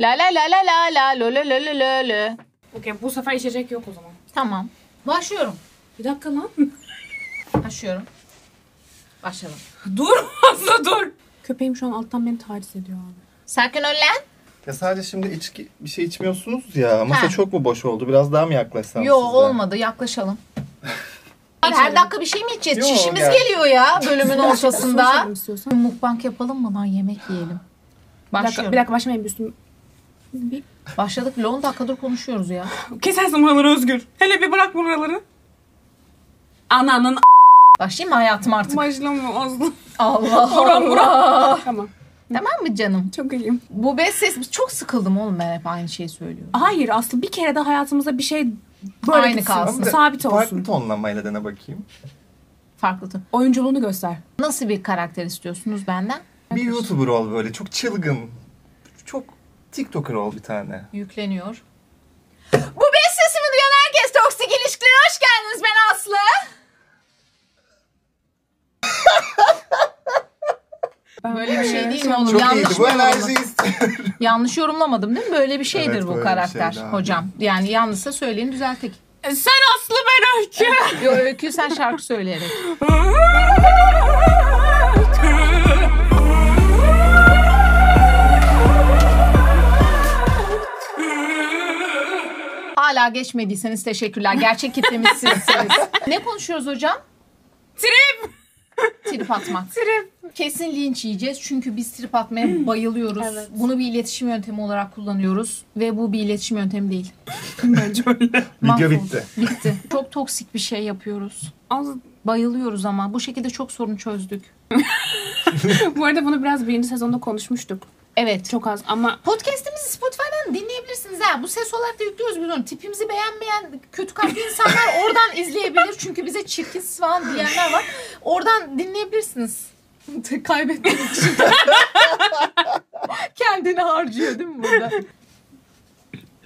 La la la la la la lo lo lo lo lo lo. Okey bu sefer içecek yok o zaman. Tamam. Başlıyorum. Bir dakika lan. Başlıyorum. Başladım. dur Aslı dur. Köpeğim şu an alttan beni taciz ediyor abi. Sakin ol lan. Ya sadece şimdi içki bir şey içmiyorsunuz ya. Masa Ha. çok mu boş oldu? Biraz daha mı yaklaşsam Yo size? olmadı yaklaşalım. Her dakika bir şey mi içeceğiz? Yo, Çişimiz gel. geliyor ya bölümün ortasında. Mukbang yapalım mı lan yemek yiyelim. Bir dakika, Başlıyorum. bir dakika başlamayın bir üstüm. Bir... Başladık bile 10 dakikadır konuşuyoruz ya. Kesersin buraları Özgür. Hele bir bırak buraları. Ananın Başlayayım mı hayatım artık? başlama Aslı. Allah Buram, buram. Allah. Tamam. Tamam mı canım? Çok iyiyim. Bu bez ses çok sıkıldım oğlum ben hep aynı şeyi söylüyorum. Hayır Aslı bir kere de hayatımızda bir şey böyle Aynı gitsin. kalsın. Sabit olsun. Farklı tonlamayla dene bakayım. Farklı tür. Oyunculuğunu göster. Nasıl bir karakter istiyorsunuz benden? Bir YouTuber ol böyle. Çok çılgın. Çok TikToker ol bir tane. Yükleniyor. Bu bez sesimi duyan herkes toksik ilişkilere hoş geldiniz ben Aslı. Böyle bir şey değil mi oğlum? Çok Yanlış iyiydi. Bu mı enerjiyi yorumladım? istiyorum. Yanlış yorumlamadım değil mi? Böyle bir şeydir Evet, bu böyle bir karakter şeydi abi. hocam. Yani yanlışsa söyleyin düzeltek. Sen Aslı ben Öykü. Yo öykü sen şarkı söyleyerek. Hala geçmediyseniz teşekkürler. Gerçek kitlemiz sizsiniz. ne konuşuyoruz hocam? Trip. Trip atmak. Trip. Kesin linç yiyeceğiz çünkü biz trip atmaya bayılıyoruz. Evet. Bunu bir iletişim yöntemi olarak kullanıyoruz ve bu bir iletişim yöntemi değil. Bence öyle. Video Mahvolduk. bitti. Bitti. Çok toksik bir şey yapıyoruz. Aslı. Bayılıyoruz ama bu şekilde çok sorun çözdük. Bu arada bunu biraz birinci sezonda konuşmuştuk. Evet. Çok az ama Podcast'imizi Spotify'dan dinleyebilirsiniz ha. Bu ses olarak da yüklüyoruz biz onu. Tipimizi beğenmeyen kötü kalpli insanlar oradan izleyebilir. Çünkü bize çirkinsiz falan diyenler var. Oradan dinleyebilirsiniz. Kaybetmek için. Kendini harcıyor değil mi burada?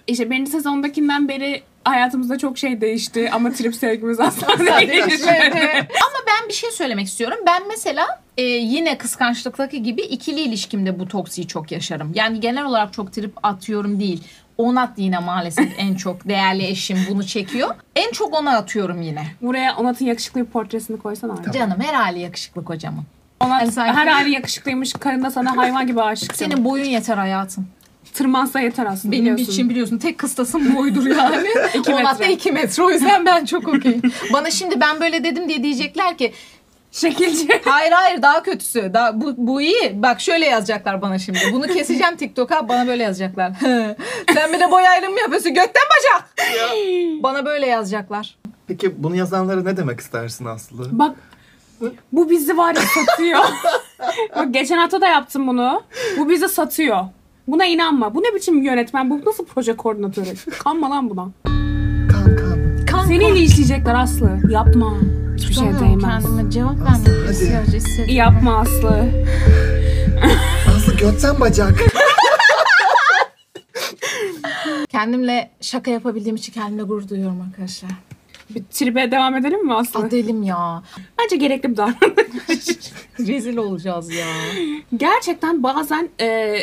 işte birinci sezondakinden beri hayatımızda çok şey değişti ama trip sevgimiz asla değişmedi. Ama ben bir şey söylemek istiyorum. Ben mesela e, yine kıskançlıktaki gibi ikili ilişkimde bu toksiyi çok yaşarım. Yani genel olarak çok trip atıyorum değil. Onat yine maalesef en çok değerli eşim bunu çekiyor. En çok ona atıyorum yine. Buraya Onat'ın yakışıklı bir portresini koysana abi. Canım her hali yakışıklı kocamın. Onat Hani sanki- her hali yakışıklıymış. Karın da sana hayvan gibi aşık. Senin boyun yeter hayatım. Tırmansa yeter aslında Benim biliyorsun. için biliyorsun tek kıstasım boydur yani. İki metre. 2 metre o yüzden ben çok okeyim. Bana şimdi ben böyle dedim diye diyecekler ki Şekilci. Hayır hayır daha kötüsü. Daha, bu, bu iyi. Bak şöyle yazacaklar bana şimdi. Bunu keseceğim TikTok'a bana böyle yazacaklar. Sen bir de boy ayrımı yapıyorsun. Gökten bacak. bana böyle yazacaklar. Peki bunu yazanlara ne demek istersin Aslı? Bak bu bizi var ya satıyor. Bak geçen hafta da yaptım bunu. Bu bizi satıyor. Buna inanma. Bu ne biçim yönetmen? Bu nasıl proje koordinatörü? Kanma lan buna. Kan kan. Kan, Seni linçleyecekler Aslı. Yapma. Hiçbir şey değmez. kendime cevap vermek hissediyorum. Yapma Aslı. Aslı götten bacak. Kendimle şaka yapabildiğim için kendimle gurur duyuyorum arkadaşlar. Bir tribe devam edelim mi Aslı? Adelim ya. Bence gerekli bir davranış. Rezil olacağız ya. Gerçekten bazen e,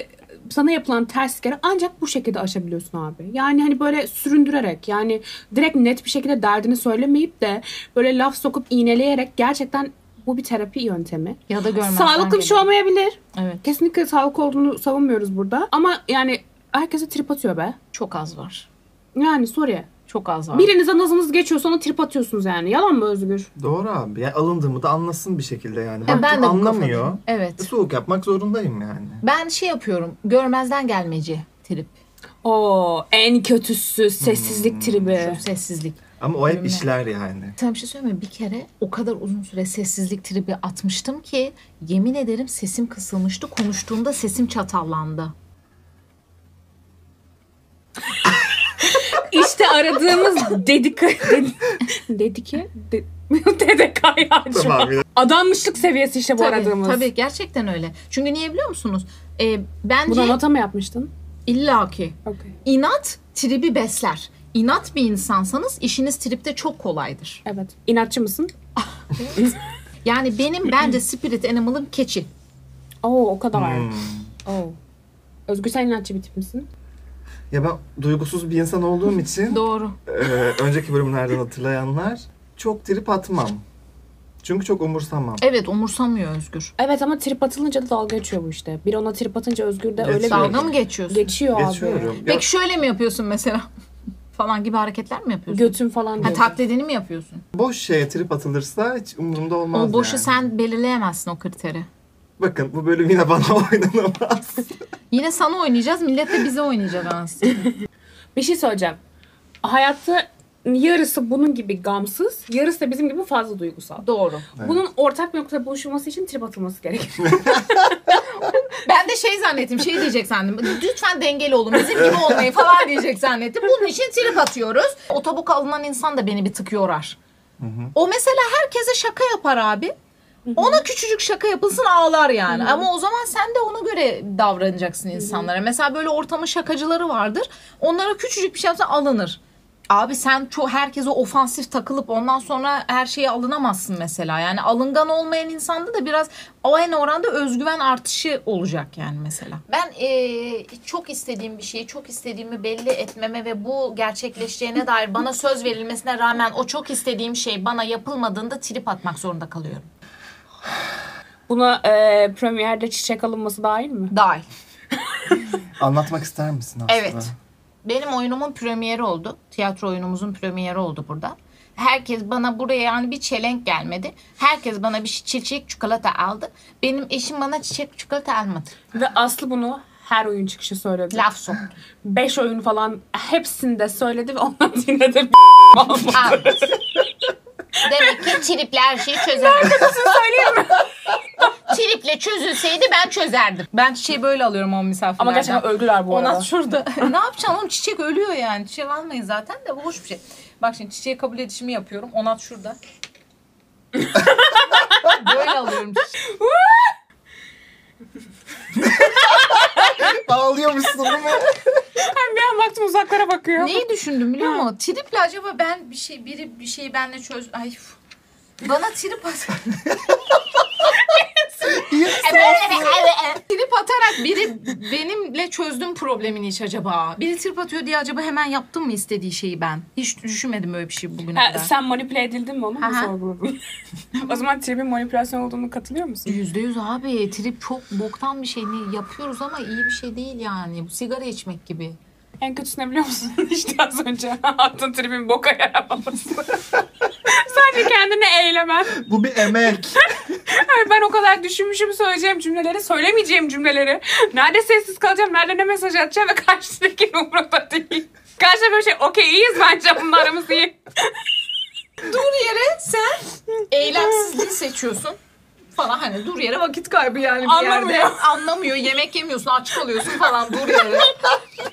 sana yapılan terslikleri ancak bu şekilde aşabiliyorsun abi. Yani hani böyle süründürerek yani direkt net bir şekilde derdini söylemeyip de böyle laf sokup iğneleyerek gerçekten bu bir terapi yöntemi. Ya da görmezden Sağlıklı bir şey olmayabilir. Evet. Kesinlikle sağlıklı olduğunu savunmuyoruz burada. Ama yani herkese trip atıyor be. Çok az var. Yani sorry. Çok az var. Birinize nazınız geçiyor sonra trip atıyorsunuz yani. Yalan mı Özgür? Doğru abi. Yani alındığımı da anlasın bir şekilde yani. Baktım ben de anlamıyor. kafadayım. Evet. E, Soğuk yapmak zorundayım yani. Ben şey yapıyorum. Görmezden gelmeci trip. Oo en kötüsü sessizlik tribi. Şu sessizlik. Ama o hep işler yani. Sana bir şey söyleyeyim? Bir kere o kadar uzun süre sessizlik tribi atmıştım ki yemin ederim sesim kısılmıştı. Konuştuğumda sesim çatallandı. Aradığımız dedika... Dedi, dedike? De, DDK. Tamam. ya. Adanmışlık seviyesi işte bu Tabii, aradığımız. tabii gerçekten öyle. Çünkü niye biliyor musunuz? Ee, bence Bunu nota mı yapmıştın? illaki Okay. inat tribi besler. İnat bir insansanız işiniz tripte çok kolaydır. Evet. İnatçı mısın? Yani benim bence spirit animal'ım keçi. Oo o kadar. Hmm. Oo. Özgür sen inatçı bir tip misin? Ya ben duygusuz bir insan olduğum için Doğru. e, önceki bölümlerden hatırlayanlar çok trip atmam. Çünkü çok umursamam. Evet umursamıyor Özgür. Evet ama trip atılınca da dalga geçiyor bu işte. Bir ona trip atınca Özgür de öyle bir. Dalga mı geçiyorsun? geçiyor, abi. Geçiyorum. Ya, Peki şöyle mi yapıyorsun mesela? falan gibi hareketler mi yapıyorsun? Götüm falan Ha, diyor. taklidini mi yapıyorsun? boş şeye trip atılırsa hiç umurumda olmaz O boşu yani. sen belirleyemezsin o kriteri. Bakın bu bölüm yine bana oynanamaz. Yine sana oynayacağız, millet de bize oynayacak aslında. Bir şey söyleyeceğim. Hayatta yarısı bunun gibi gamsız, yarısı da bizim gibi fazla duygusal. Doğru. Evet. Bunun ortak bir noktada buluşulması için trip atılması gerekir. Ben de şey zannettim, şey diyecek sandım. Lütfen dengeli olun, bizim gibi olmayın falan diyecek zannettim. Bunun için trip atıyoruz. Otobuk alınan insan da beni bir tık yorar. O mesela herkese şaka yapar abi. Ona küçücük şaka yapılsın ağlar yani. Ama o zaman sen de ona göre davranacaksın insanlara. Mesela böyle ortamın şakacıları vardır. Onlara küçücük bir şey yapsa alınır. Abi sen çok herkese ofansif takılıp ondan sonra her şeye alınamazsın mesela. Yani alıngan olmayan insanda da biraz aynı oranda özgüven artışı olacak yani mesela. Ben eee, çok istediğim bir şeyi çok istediğimi belli etmeme ve bu gerçekleşeceğine dair bana söz verilmesine rağmen o çok istediğim şey bana yapılmadığında trip atmak zorunda kalıyorum. Buna e, premierde çiçek alınması dahil mi? Dahil. Anlatmak ister misin Aslı? Evet. Benim oyunumun premieri oldu. Tiyatro oyunumuzun premieri oldu burada. Herkes bana buraya yani bir çelenk gelmedi. Herkes bana bir çiçek çikolata aldı. Benim eşim bana çiçek çikolata almadı. Ve Aslı bunu her oyun çıkışı söyledi. Laf soktu. Beş oyun falan hepsinde söyledi ve ondan yine de Almadı. Demek ki tripler her şeyi çözemez. söyleyeyim mi? Triple çözülseydi ben çözerdim. Ben çiçeği böyle alıyorum o misafirlerden. Ama gerçekten öldüler bu arada. Ona şurada. ne yapacaksın oğlum çiçek ölüyor yani. Çiçek almayın zaten de bu hoş bir şey. Bak şimdi çiçeği kabul edişimi yapıyorum. Onat şurada. Böyle alıyorum çiçeği. Ağlıyormuşsun değil mi? Ben bir an baktım uzaklara bakıyor. Neyi düşündüm biliyor musun? Triple acaba ben bir şey biri bir şeyi benle çöz... Ay bana trip at. trip atarak biri benimle çözdüm problemini hiç acaba. Biri trip atıyor diye acaba hemen yaptım mı istediği şeyi ben? Hiç düşünmedim öyle bir şey bugüne Ha, kadar. sen manipüle edildin mi onu mu Aha. sorguladın? o zaman tribin manipülasyon olduğunu katılıyor musun? Yüzde yüz abi. Trip çok boktan bir şey. Ne yapıyoruz ama iyi bir şey değil yani. Bu sigara içmek gibi. En kötüsü ne biliyor musun? işte az önce attığın tribin boka yaramaması. Sadece kendini eğlemen. Bu bir emek. Hayır, ben o kadar düşünmüşüm söyleyeceğim cümleleri, söylemeyeceğim cümleleri. Nerede sessiz kalacağım, nerede ne mesaj atacağım ve karşıdaki umurumda değil. Karşıda böyle şey, okey iyiyiz bence bunlarımız iyi. Dur yere sen eylemsizliği seçiyorsun falan hani dur yere vakit kaybı yani bir Anlamıyor. yerde. Anlamıyor. Yemek yemiyorsun, aç kalıyorsun falan dur yere.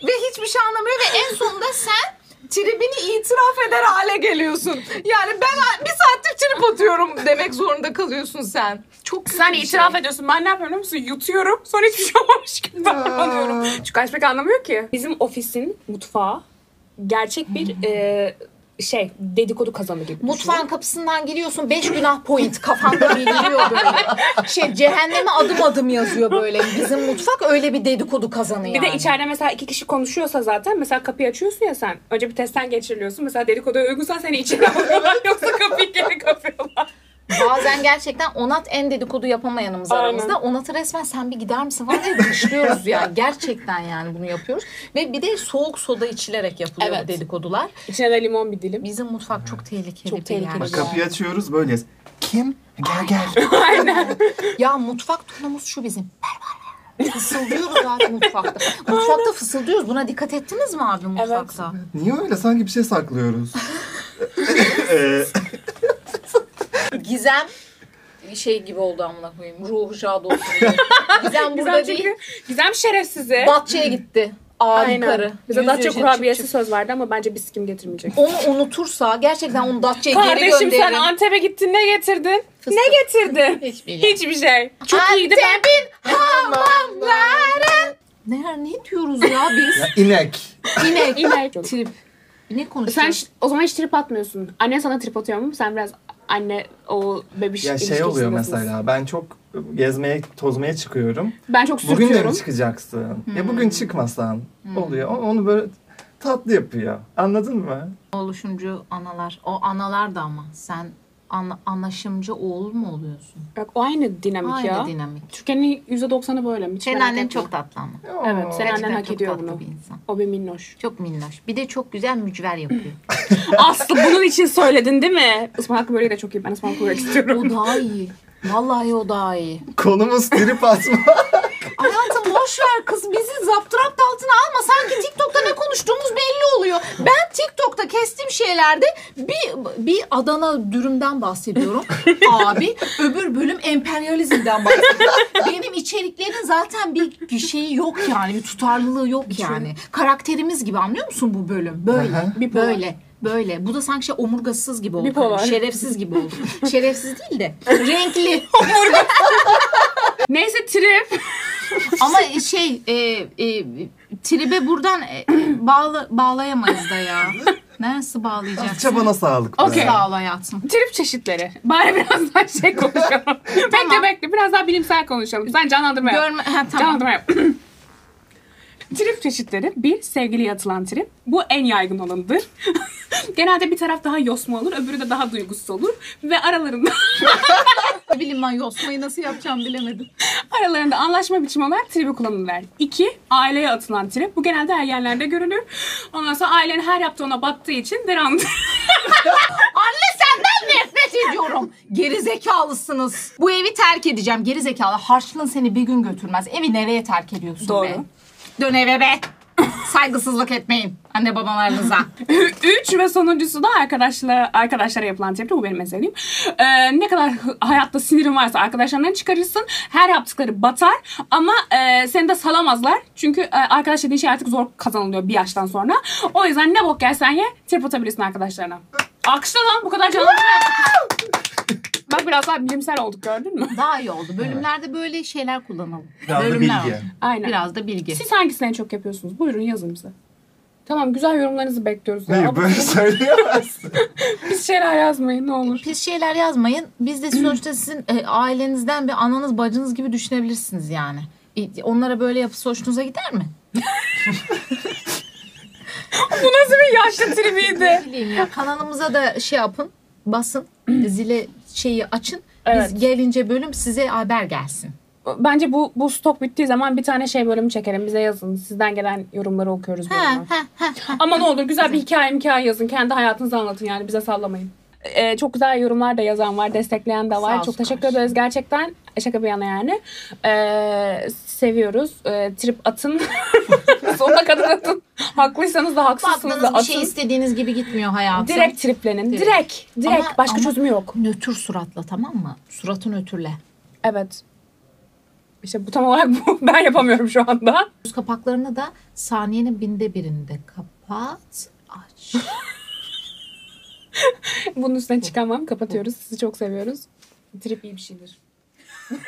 ve hiçbir şey anlamıyor ve en sonunda sen tribini itiraf eder hale geliyorsun. Yani ben bir saattir trip atıyorum demek zorunda kalıyorsun sen. Çok Sen bir itiraf şey. ediyorsun. Ben ne yapıyorum biliyor musun? Yutuyorum. Sonra hiçbir şey olmamış gibi davranıyorum. Çünkü Ayşe anlamıyor ki. Bizim ofisin mutfağı gerçek bir e, şey dedikodu kazanı gibi. Mutfağın kapısından giriyorsun 5 günah point kafanda beliriyor böyle. Şey cehenneme adım adım yazıyor böyle. Bizim mutfak öyle bir dedikodu kazanı Bir yani. de içeride mesela iki kişi konuşuyorsa zaten mesela kapıyı açıyorsun ya sen. Önce bir testten geçiriliyorsun. Mesela dedikoduya uygunsan seni içeri alıyorlar yoksa kapıyı geri kapıyorlar. Bazen gerçekten Onat en dedikodu yapamayanımız Aynen. aramızda. Onat'ı resmen sen bir gider misin falan diye dışlıyoruz yani. Gerçekten yani bunu yapıyoruz. Ve bir de soğuk soda içilerek yapılıyor Evet. bu dedikodular. İçine de limon bir dilim. Bizim mutfak çok tehlikeli Çok bir tehlikeli. Bak kapıyı açıyoruz böyleyiz. Kim? Gel gel. Ya mutfak tonumuz şu bizim. Ver. Fısıldıyoruz abi mutfakta. Mutfakta fısıldıyoruz. Buna dikkat ettiniz mi abi mutfakta? Niye öyle? Sanki bir şey saklıyoruz. Gizem şey gibi oldu amına koyayım. Ruhu şad olsun. diye. Gizem burada Gizem değil. çünkü Gizem şerefsizi. Datça'ya gitti. Adi karı. Bize Yüz Datça kurabiyesi çık çık. söz verdi ama bence biz kim getirmeyecek. Onu unutursa gerçekten onu Datça'ya geri Kardeşim sen. Antep'e gittin ne getirdin? Fıstık. Ne getirdin? Hiçbir şey. Hiçbir şey. Çok iyiydi ben. Antep'in hamamları. Ne, ne diyoruz ya biz? ya inek. İnek. İnek. Trip. Ne Sen konuşuyoruz? ş- o zaman hiç trip atmıyorsun. Annen sana trip atıyor mu? Sen biraz anne o bebiş Ya şey oluyor mesela ben çok gezmeye, tozmaya çıkıyorum. Ben çok Bugün de sürtüyorum. mi çıkacaksın? Ya Hmm. bugün çıkmasan oluyor. O- Onu böyle tatlı yapıyor. Anladın mı? Oluşumcu analar. O analar da ama sen ana, anlaşımcı oğul mu oluyorsun? Bak o aynı dinamik Aynı ya. dinamik. Türkiye'nin %90'ı böyle mi? Hiç Senin merak annen etme. çok tatlı ama. Evet, senin Gerçekten annen hak çok ediyor tatlı bunu. bir insan. O bir minnoş. Çok minnoş. Bir de çok güzel mücver yapıyor. Aslı bunun için söyledin değil mi? Ispanak böreği de çok iyi. Ben ıspanak böreği istiyorum. o daha iyi. Vallahi o daha iyi. Konumuz trip atma. Boş ver kız bizi zapturapt altına alma. Sanki TikTok'ta ne konuştuğumuz belli oluyor. Ben TikTok'ta kestiğim şeylerde bir, bir Adana dürümden bahsediyorum. Abi öbür bölüm emperyalizmden bahsediyorum. Benim içeriklerin zaten bir, bir şeyi yok yani. Bir tutarlılığı yok yani. Karakterimiz gibi anlıyor musun bu bölüm? Böyle. Bipolar. Böyle. Böyle. Bu da sanki şey omurgasız gibi oldu. Bipolar. Şerefsiz gibi oldu. Şerefsiz değil de renkli. Neyse trip. Ama şey e, e, tribe buradan e, bağla, bağlayamayız da ya. Nasıl bağlayacaksın? Çabana sağlık. be. Okey. Sağ ol hayatım. Trip çeşitleri. Bari biraz daha şey konuşalım. bekle bekle biraz daha bilimsel konuşalım. Sen canlandırma yap. Görme, ha, tamam. Canlandırma yap. trip çeşitleri. Bir, sevgiliye atılan trip. Bu en yaygın olanıdır. Genelde bir taraf daha yosma olur, öbürü de daha duygusuz olur. Ve aralarında Ne bileyim ben yosmayı nasıl yapacağım bilemedim. aralarında anlaşma biçimi olarak tribi kullanırlar. İki, aileye atılan trip. Bu genelde ergenlerde görülür. Ondan sonra ailenin her yaptığı ona battığı için derandı. Anne senden nefret ediyorum. Geri zekalısınız. Bu evi terk edeceğim. Geri zekalı. Harçlığın seni bir gün götürmez. Evi nereye terk ediyorsun Doğru. be? Dön eve be. Saygısızlık etmeyin anne babalarınıza. Üç ve sonuncusu da arkadaşlara, arkadaşlara yapılan tepki. Bu benim meselem. Ee, ne kadar hayatta sinirin varsa arkadaşlarından çıkarırsın. Her yaptıkları batar ama e, seni de salamazlar. Çünkü e, arkadaş dediğin şey artık zor kazanılıyor bir yaştan sonra. O yüzden ne bok yersen ye trip atabilirsin arkadaşlarına. Alkışla lan bu kadar canlı. Bak biraz daha bilimsel olduk gördün mü? Daha iyi oldu. Bölümlerde böyle şeyler kullanalım. Biraz da Bölümler bilgi. olsun. Aynen. Biraz da bilgi. Siz hangisini en çok yapıyorsunuz? Buyurun yazın bize. Tamam güzel yorumlarınızı bekliyoruz. Ya. Hayır böyle söyleyemezsin. Biz şeyler yazmayın ne olur. Pis şeyler yazmayın. Biz de sonuçta sizin e, ailenizden bir ananız bacınız gibi düşünebilirsiniz yani. E, Onlara böyle yapısı hoşunuza gider mi? Bu nasıl bir yaşlı tribiydi? Ne bileyim ya kanalımıza da şey yapın. Basın. zile şeyi açın. Evet. Biz gelince bölüm size haber gelsin. Bence bu bu stok bittiği zaman bir tane şey bölümü çekelim. Bize yazın. Sizden gelen yorumları okuyoruz. Ha, bölümü. ha, ha, ha. Ama ne olur güzel bir hikaye hikaye yazın. Kendi hayatınızı anlatın yani bize sallamayın. Ee, çok güzel yorumlar da yazan var, destekleyen de var. Sağ çok teşekkür kardeşim. ederiz gerçekten. Şaka bir yana yani. Ee, seviyoruz. Ee, trip atın. Sonuna kadar atın. Haklıysanız da haksızsınız da Baktığınız bir atın. şey istediğiniz gibi gitmiyor hayatım. Direkt triplenin. Direkt. Direkt. Direkt. Ama- Başka ama- çözümü yok. Nötr suratla tamam mı? Suratı nötrle. Evet. İşte bu tam olarak bu. Ben yapamıyorum şu anda. Göz kapaklarını da saniyenin binde birinde kapat, aç. Bunun üstüne çıkamam. Kapatıyoruz. Sizi çok seviyoruz. Trip iyi bir şeydir.